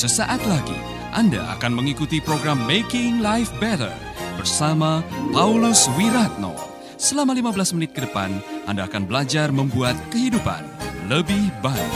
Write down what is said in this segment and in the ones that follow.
Sesaat lagi Anda akan mengikuti program Making Life Better bersama Paulus Wiratno. Selama 15 menit ke depan, Anda akan belajar membuat kehidupan lebih baik.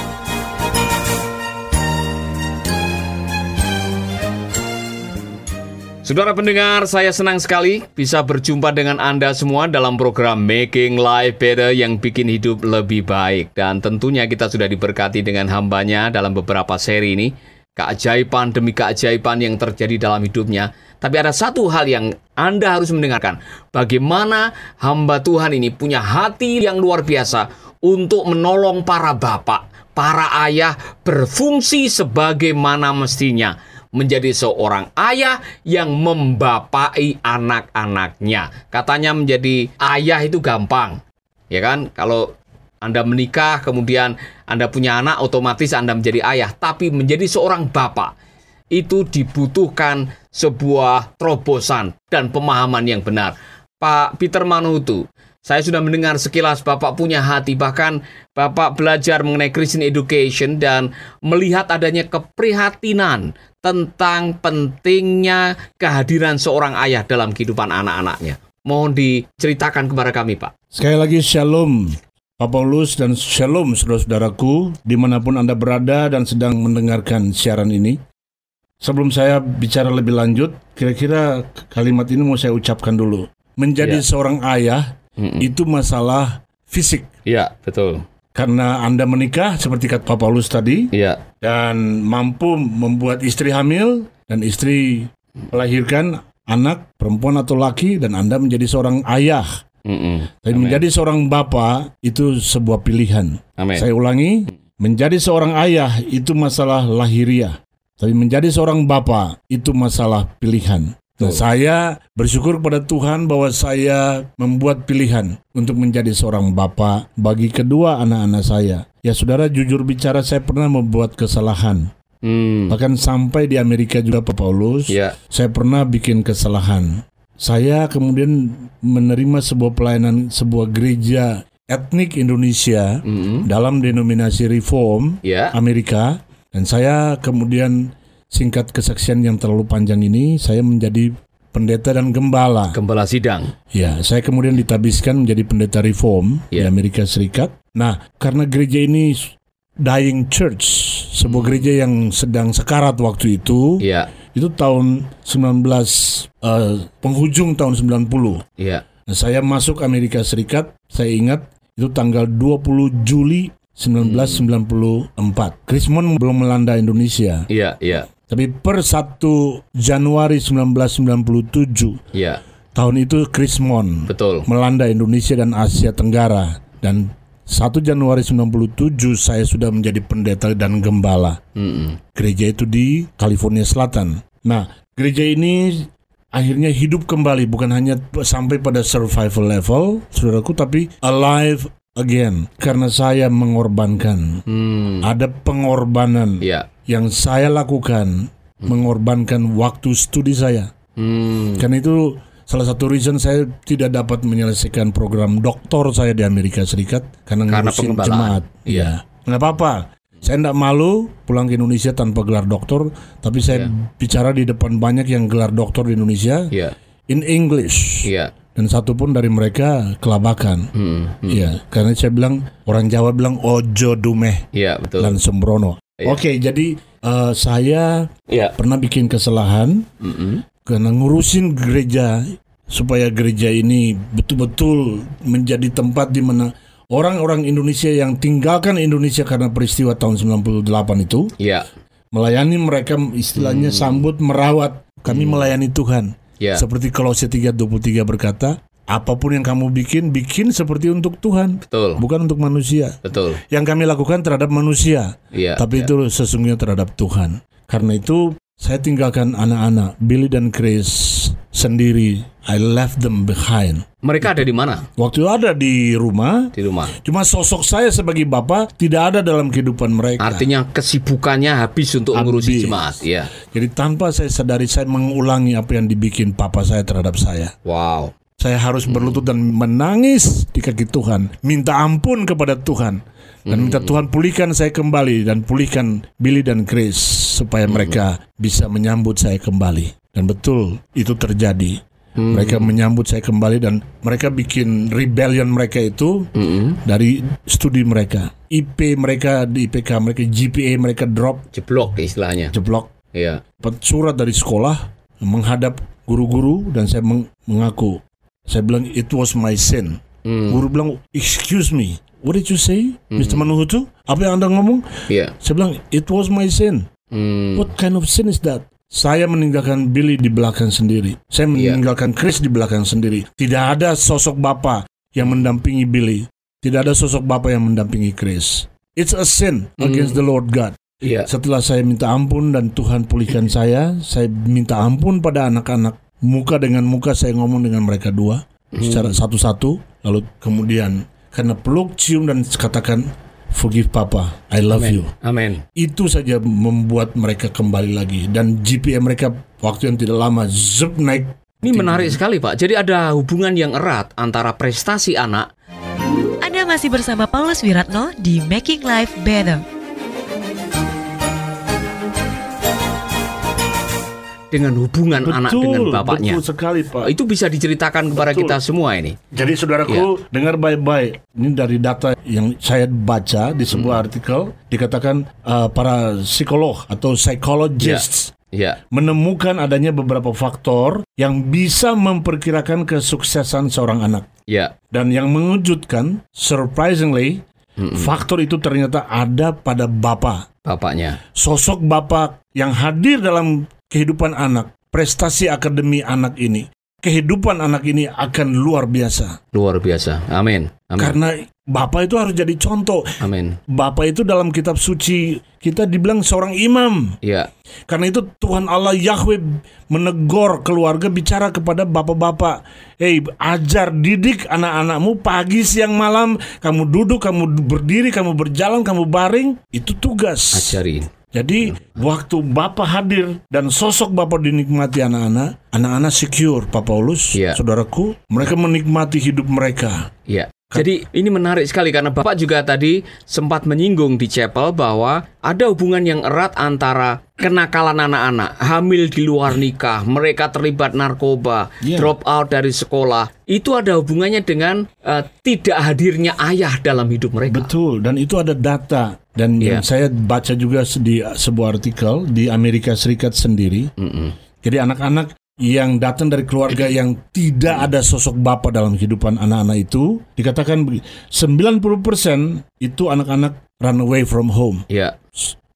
Saudara pendengar, saya senang sekali bisa berjumpa dengan Anda semua dalam program Making Life Better yang bikin hidup lebih baik. Dan tentunya kita sudah diberkati dengan hambanya dalam beberapa seri ini. Keajaiban demi keajaiban yang terjadi dalam hidupnya. Tapi ada satu hal yang Anda harus mendengarkan. Bagaimana hamba Tuhan ini punya hati yang luar biasa untuk menolong para bapak, para ayah berfungsi sebagaimana mestinya menjadi seorang ayah yang membapai anak-anaknya. Katanya menjadi ayah itu gampang. Ya kan? Kalau Anda menikah kemudian Anda punya anak otomatis Anda menjadi ayah, tapi menjadi seorang bapak itu dibutuhkan sebuah terobosan dan pemahaman yang benar. Pak Peter Manutu, saya sudah mendengar sekilas Bapak punya hati, bahkan Bapak belajar mengenai Christian education dan melihat adanya keprihatinan tentang pentingnya kehadiran seorang ayah dalam kehidupan anak-anaknya. Mohon diceritakan kepada kami, Pak. Sekali lagi shalom Paulus dan shalom saudara-saudaraku di mana pun Anda berada dan sedang mendengarkan siaran ini. Sebelum saya bicara lebih lanjut, kira-kira kalimat ini mau saya ucapkan dulu. Menjadi Ya. seorang ayah Mm-mm. itu masalah fisik. Iya, betul. Karena Anda menikah seperti kata Pak Paulus tadi Iya, dan mampu membuat istri hamil dan istri melahirkan anak perempuan atau laki dan Anda menjadi seorang ayah. Mm-mm. Tapi Amin. menjadi seorang bapak itu sebuah pilihan. Amin. Saya ulangi, menjadi seorang ayah itu masalah lahiriah. Tapi menjadi seorang bapak itu masalah pilihan. Nah, saya bersyukur kepada Tuhan bahwa saya membuat pilihan untuk menjadi seorang bapak bagi kedua anak-anak saya. Ya saudara jujur bicara saya pernah membuat kesalahan. Hmm. Bahkan sampai di Amerika juga Pak Paulus, Iya. saya pernah bikin kesalahan. Saya kemudian menerima sebuah pelayanan sebuah gereja etnik Indonesia Mm-mm. dalam denominasi Reform Iya. Amerika dan saya kemudian singkat kesaksian yang terlalu panjang ini saya menjadi pendeta dan gembala. Gembala sidang. Ya, saya kemudian ditabiskan menjadi pendeta Reform di Ya. Amerika Serikat. Nah, karena gereja ini dying church, sebuah gereja yang sedang sekarat waktu itu, Iya. Itu tahun 19 eh, penghujung tahun 90. Iya. Nah, saya masuk Amerika Serikat, saya ingat itu tanggal 20 Juli 1994. Krismon belum melanda Indonesia, Iya, iya. tapi per 1 Januari 1997 Iya. tahun itu Krismon Betul. melanda Indonesia dan Asia Tenggara dan 1 Januari 97 saya sudah menjadi pendeta dan gembala. Mm-mm. Gereja itu di California Selatan. Nah, gereja ini akhirnya hidup kembali bukan hanya sampai pada survival level, saudaraku, tapi alive again karena saya mengorbankan. Hmm. Ada pengorbanan Iya. yang saya lakukan, mengorbankan waktu studi saya. Hmm. Karena itu salah satu reason saya tidak dapat menyelesaikan program doktor saya di Amerika Serikat karena, Karena ngurusin jemaat. Iya. Nggak apa-apa. Saya tidak malu pulang ke Indonesia tanpa gelar doktor, tapi saya bicara di depan banyak yang gelar doktor di Indonesia Iya. in English. Iya. Dan satu pun dari mereka kelabakan. Hmm. Hmm. Iya, karena saya bilang orang Jawa bilang ojo dumeh Iya, betul. lan sembrono. Iya. Oke, jadi eh, saya Iya. pernah bikin kesalahan Mm-mm. Karena ngurusin gereja supaya gereja ini betul-betul menjadi tempat di mana orang-orang Indonesia yang tinggalkan Indonesia karena peristiwa tahun 98 itu Iya. melayani mereka istilahnya sambut merawat kami melayani Tuhan Iya. seperti Kolose 3:23 berkata apa pun yang kamu bikin bikin seperti untuk Tuhan Betul. bukan untuk manusia Betul. yang kami lakukan terhadap manusia Iya. tapi iya. itu sesungguhnya terhadap Tuhan. Karena itu saya tinggalkan anak-anak Billy dan Chris sendiri. I left them behind. Mereka ada di mana? Waktu ada di rumah, Di rumah. cuma sosok saya sebagai bapak tidak ada dalam kehidupan mereka. Artinya kesibukannya habis untuk mengurusi Habis. jemaat. Iya. Jadi tanpa saya sadari saya mengulangi apa yang dibikin papa saya terhadap saya. Wow. Saya harus berlutut dan menangis di kaki Tuhan, minta ampun kepada Tuhan. Dan minta Tuhan pulihkan saya kembali dan pulihkan Billy dan Chris supaya mereka bisa menyambut saya kembali. Dan betul itu terjadi. Mereka menyambut saya kembali dan mereka bikin rebellion mereka itu Mm-mm. dari studi mereka. IP mereka di IPK mereka GPA mereka drop Jeblok istilahnya. jeblok. Iya. Dapat surat dari sekolah menghadap guru-guru dan saya meng- mengaku. Saya bilang it was my sin. Hmm. Guru bilang excuse me. What did you say, Mr. Manuhutu? Apa yang anda ngomong? Iya. Saya bilang it was my sin. Hmm. What kind of sin is that? Saya meninggalkan Billy di belakang sendiri. Saya meninggalkan Chris di belakang sendiri. Tidak ada sosok bapak yang mendampingi Billy. Tidak ada sosok bapak yang mendampingi Chris. It's a sin against the Lord God. Iya. Setelah saya minta ampun dan Tuhan pulihkan saya, saya minta ampun pada anak-anak. Muka dengan muka saya ngomong dengan mereka dua secara satu-satu. Lalu kemudian karena peluk, cium dan katakan forgive papa, I love you. Amin. Itu saja membuat mereka kembali lagi dan GPA mereka waktu yang tidak lama zup naik. Ini menarik sekali, Pak. Jadi ada hubungan yang erat antara prestasi anak Anda masih bersama Paulus Wiratno di Making Life Better. Dengan hubungan anak dengan bapaknya. betul sekali Pak. Itu bisa diceritakan kepada Betul. kita semua ini. Jadi saudaraku dengar baik-baik. Ini dari data yang saya baca di sebuah artikel dikatakan uh, para psikolog atau psychologists Ya. menemukan adanya beberapa faktor yang bisa memperkirakan kesuksesan seorang anak. Ya. Dan yang mengejutkan, surprisingly, faktor itu ternyata ada pada bapak. Bapaknya. Sosok bapak yang hadir dalam kehidupan anak, prestasi akademi anak ini, kehidupan anak ini akan luar biasa. Luar biasa. Amin. Amin. Karena bapak itu harus jadi contoh. Amin. Bapak itu dalam kitab suci kita dibilang seorang imam. Ya. Karena itu Tuhan Allah Yahweh menegur keluarga bicara kepada bapak-bapak. Hei, ajar didik anak-anakmu pagi, siang, malam. Kamu duduk, kamu berdiri, kamu berjalan, kamu baring. Itu tugas. Ajarin. Jadi waktu Bapak hadir dan sosok Bapak dinikmati anak-anak, anak-anak secure Pak Paulus, Iya. saudaraku, mereka menikmati hidup mereka. Ya. Jadi ini menarik sekali karena Bapak juga tadi sempat menyinggung di chapel bahwa ada hubungan yang erat antara kenakalan anak-anak, hamil di luar nikah, mereka terlibat narkoba, Iya. drop out dari sekolah. Itu ada hubungannya dengan eh, tidak hadirnya ayah dalam hidup mereka. Betul, dan itu ada data dan yang saya baca juga di sebuah artikel di Amerika Serikat sendiri. Mm-mm. Jadi anak-anak yang datang dari keluarga yang tidak ada sosok bapak dalam kehidupan anak-anak itu dikatakan begini, 90% itu anak-anak run away from home. Ya.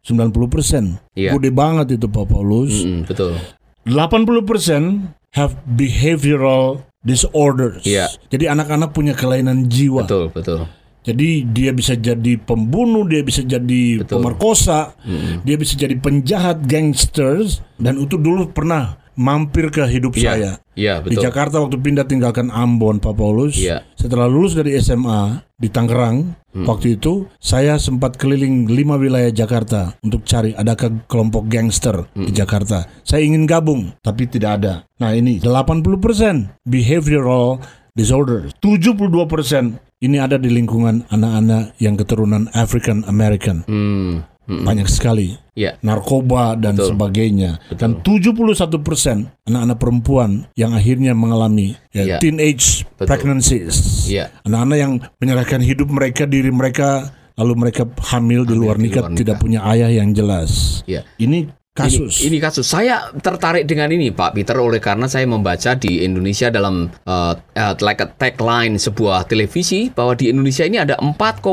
90%. Iya. Gede banget itu Pak Paulus. Mm-mm, betul. 80% have behavioral disorders. Iya. Jadi anak-anak punya kelainan jiwa. Betul, betul. Jadi dia bisa jadi pembunuh, dia bisa jadi Betul. pemerkosa, dia bisa jadi penjahat, gangsters dan itu dulu pernah mampir ke hidup Iya. saya. Iya, Di betul. Jakarta waktu pindah tinggalkan Ambon, Pak Paulus. Iya. Setelah lulus dari SMA di Tangerang, Hmm. waktu itu saya sempat keliling lima wilayah Jakarta untuk cari adakah kelompok gangster di Hmm. Jakarta. Saya ingin gabung, tapi tidak ada. Nah ini 80% behavioral disorder, 72% ini ada di lingkungan anak-anak yang keturunan African American. Hmm. Mm-mm. Banyak sekali Ya. narkoba dan Betul. sebagainya. Dan 71 persen anak-anak perempuan yang akhirnya mengalami ya, Iya. teenage Betul. pregnancies. Iya. Anak-anak yang menyerahkan hidup mereka, diri mereka, lalu mereka hamil di Hamil luar di nikah, tidak nikah. punya ayah yang jelas. Iya. Ini kasus. Ini, ini kasus. Saya tertarik dengan ini, Pak Peter, oleh karena saya membaca di Indonesia dalam uh, uh, like a tagline sebuah televisi bahwa di Indonesia ini ada 4,5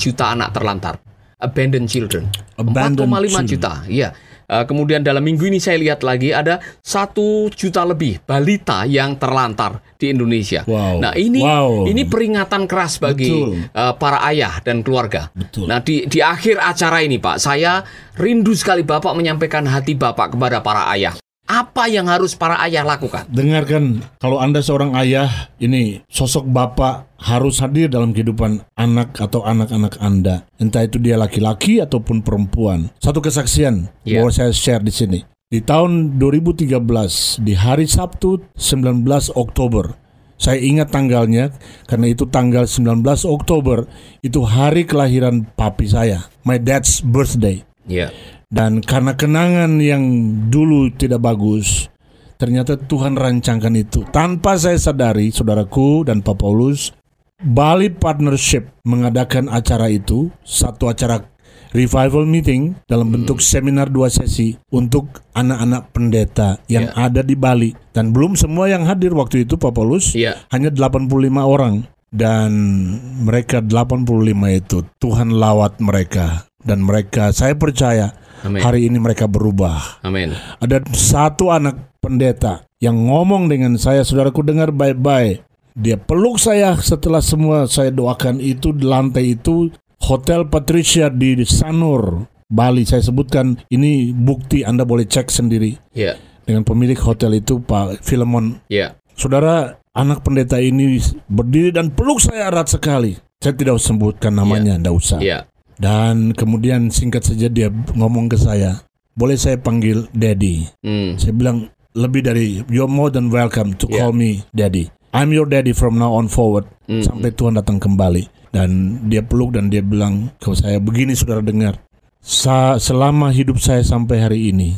juta anak terlantar, abandoned children. Abandoned 4,5 children. juta, iya. Uh, kemudian dalam minggu ini saya lihat lagi ada satu juta lebih balita yang terlantar di Indonesia. Wow. Nah ini Wow. ini peringatan keras bagi Betul. uh, para ayah dan keluarga. Betul. Nah di di akhir acara ini Pak, saya rindu sekali Bapak menyampaikan hati Bapak kepada para ayah. Apa yang harus para ayah lakukan? Dengarkan, kalau Anda seorang ayah, ini sosok bapak harus hadir dalam kehidupan anak atau anak-anak Anda. Entah itu dia laki-laki ataupun perempuan. Satu kesaksian Iya. boleh saya share di sini. Di tahun 2013, di hari Sabtu 19 Oktober, Saya ingat tanggalnya karena itu tanggal 19 Oktober itu hari kelahiran papi saya, my dad's birthday. Ya. Dan karena kenangan yang dulu tidak bagus, ternyata Tuhan rancangkan itu. Tanpa saya sadari, saudaraku dan Pak Paulus, Bali Partnership mengadakan acara itu, satu acara revival meeting dalam bentuk seminar dua sesi untuk anak-anak pendeta yang Ya. ada di Bali. Dan belum semua yang hadir waktu itu Pak Paulus, Iya. hanya 85 orang. Dan mereka 85 itu Tuhan lawat mereka. Dan mereka, saya percaya Amin. hari ini mereka berubah. Amin. Ada satu anak pendeta yang ngomong dengan saya, saudaraku dengar baik-baik. Dia peluk saya setelah semua saya doakan itu di lantai itu Hotel Patricia di Sanur, Bali. Saya sebutkan ini bukti Anda boleh cek sendiri Ya. dengan pemilik hotel itu Pak Filemon. Ya. Saudara, anak pendeta ini berdiri dan peluk saya erat sekali. Saya tidak usah sebutkan namanya, tidak usah. Ya. Dan kemudian singkat saja dia ngomong ke saya, boleh saya panggil Daddy? Hmm. Saya bilang lebih dari you're more than welcome to Yeah. call me Daddy. I'm your daddy from now on forward Mm. sampai Tuhan datang kembali. Dan dia peluk dan dia bilang ke saya begini saudara dengar. Sa selama hidup saya sampai hari ini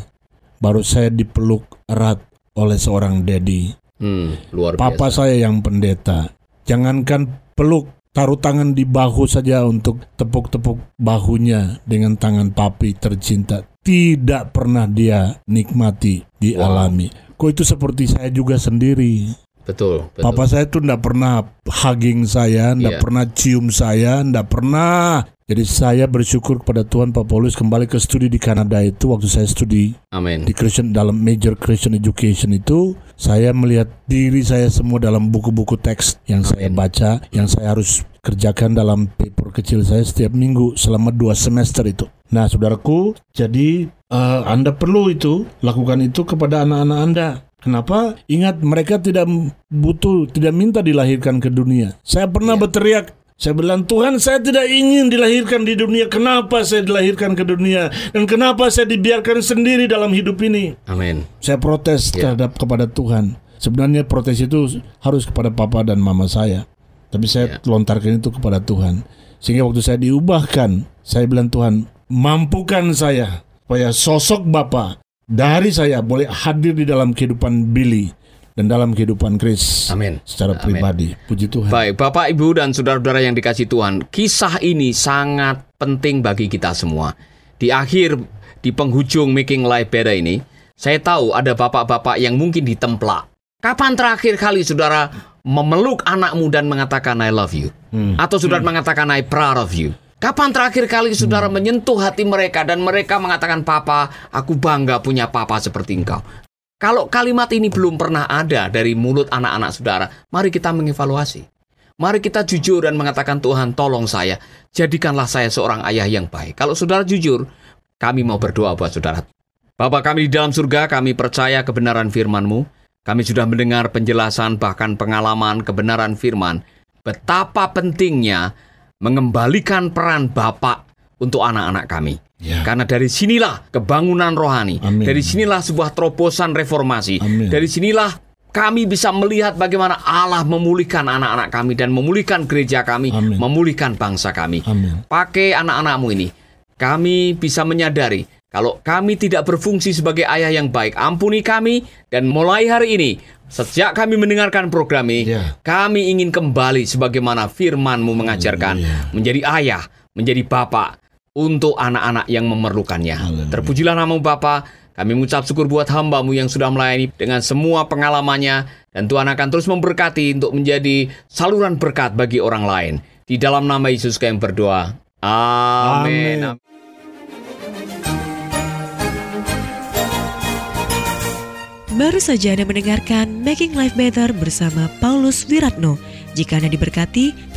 baru saya dipeluk erat oleh seorang daddy. Hmm. Luar Papa biasa. saya yang pendeta. Jangankan peluk, taruh tangan di bahu saja untuk tepuk-tepuk bahunya dengan tangan papi tercinta. Tidak pernah dia nikmati, dialami. Kok itu seperti saya juga sendiri. Betul. Betul. Papa saya tuh tidak pernah hugging saya, tidak Iya. pernah cium saya, tidak pernah. Jadi saya bersyukur kepada Tuhan Pak Paulus kembali ke studi di Kanada itu waktu saya studi Amin. di Christian dalam major Christian education itu saya melihat diri saya semua dalam buku-buku teks yang saya Amin. baca yang saya harus kerjakan dalam paper kecil saya setiap minggu selama dua semester itu. Nah, saudaraku, jadi eh, Anda perlu itu lakukan itu kepada anak-anak Anda. Kenapa? Ingat mereka tidak butuh, tidak minta dilahirkan ke dunia. Saya pernah berteriak, saya bilang Tuhan saya tidak ingin dilahirkan di dunia. Kenapa saya dilahirkan ke dunia dan kenapa saya dibiarkan sendiri dalam hidup ini? Amin. Saya protes Ya. terhadap kepada Tuhan. Sebenarnya protes itu harus kepada papa dan mama saya. Tapi saya Ya. lontarkan itu kepada Tuhan. Sehingga waktu saya diubahkan, saya bilang Tuhan, mampukan saya supaya sosok Bapa dari saya boleh hadir di dalam kehidupan Billy dan dalam kehidupan Chris Amin. secara Amin. pribadi. Puji Tuhan. Baik, Bapak, Ibu, dan saudara-saudara yang dikasih Tuhan, kisah ini sangat penting bagi kita semua. Di akhir, di penghujung Making Life Better ini, saya tahu ada bapak-bapak yang mungkin ditemplak. Kapan terakhir kali saudara memeluk anakmu dan mengatakan I love you? Hmm. Atau saudara mengatakan I proud of you? Kapan terakhir kali saudara menyentuh hati mereka dan mereka mengatakan Papa, aku bangga punya papa seperti engkau. Kalau kalimat ini belum pernah ada dari mulut anak-anak saudara, mari kita mengevaluasi. Mari kita jujur dan mengatakan Tuhan tolong saya, jadikanlah saya seorang ayah yang baik. Kalau saudara jujur, kami mau berdoa buat saudara. Bapak kami di dalam surga, kami percaya kebenaran firman-Mu. Kami sudah mendengar penjelasan bahkan pengalaman kebenaran firman. Betapa pentingnya mengembalikan peran Bapak untuk anak-anak kami. Ya. Karena dari sinilah kebangunan rohani. Amin. Dari sinilah sebuah terobosan reformasi. Amin. Dari sinilah kami bisa melihat bagaimana Allah memulihkan anak-anak kami dan memulihkan gereja kami, Amin. memulihkan bangsa kami. Amin. Pakai anak-anakmu ini. Kami bisa menyadari kalau kami tidak berfungsi sebagai ayah yang baik, ampuni kami dan mulai hari ini sejak kami mendengarkan program ini, Ya. kami ingin kembali sebagaimana firman-Mu mengajarkan Haleluya. menjadi ayah, menjadi bapak untuk anak-anak yang memerlukannya. Haleluya. Terpujilah namamu Bapa. Kami mengucap syukur buat hambamu yang sudah melayani dengan semua pengalamannya. Dan Tuhan akan terus memberkati untuk menjadi saluran berkat bagi orang lain. Di dalam nama Yesus kami berdoa. Amin. Amin. Baru saja Anda mendengarkan Making Life Better bersama Paulus Wiratno. Jika Anda diberkati,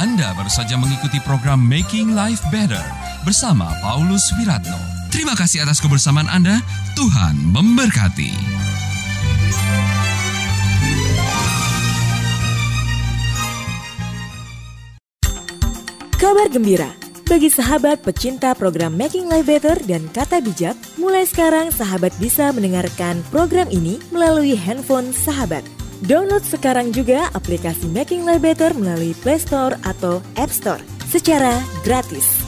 Anda baru saja mengikuti program Making Life Better bersama Paulus Wiratno. Terima kasih atas kebersamaan Anda. Tuhan memberkati. Kabar gembira bagi sahabat pecinta program Making Life Better dan Kata Bijak, mulai sekarang sahabat bisa mendengarkan program ini melalui handphone sahabat. Download sekarang juga aplikasi Making Life Better melalui Play Store atau App Store secara gratis.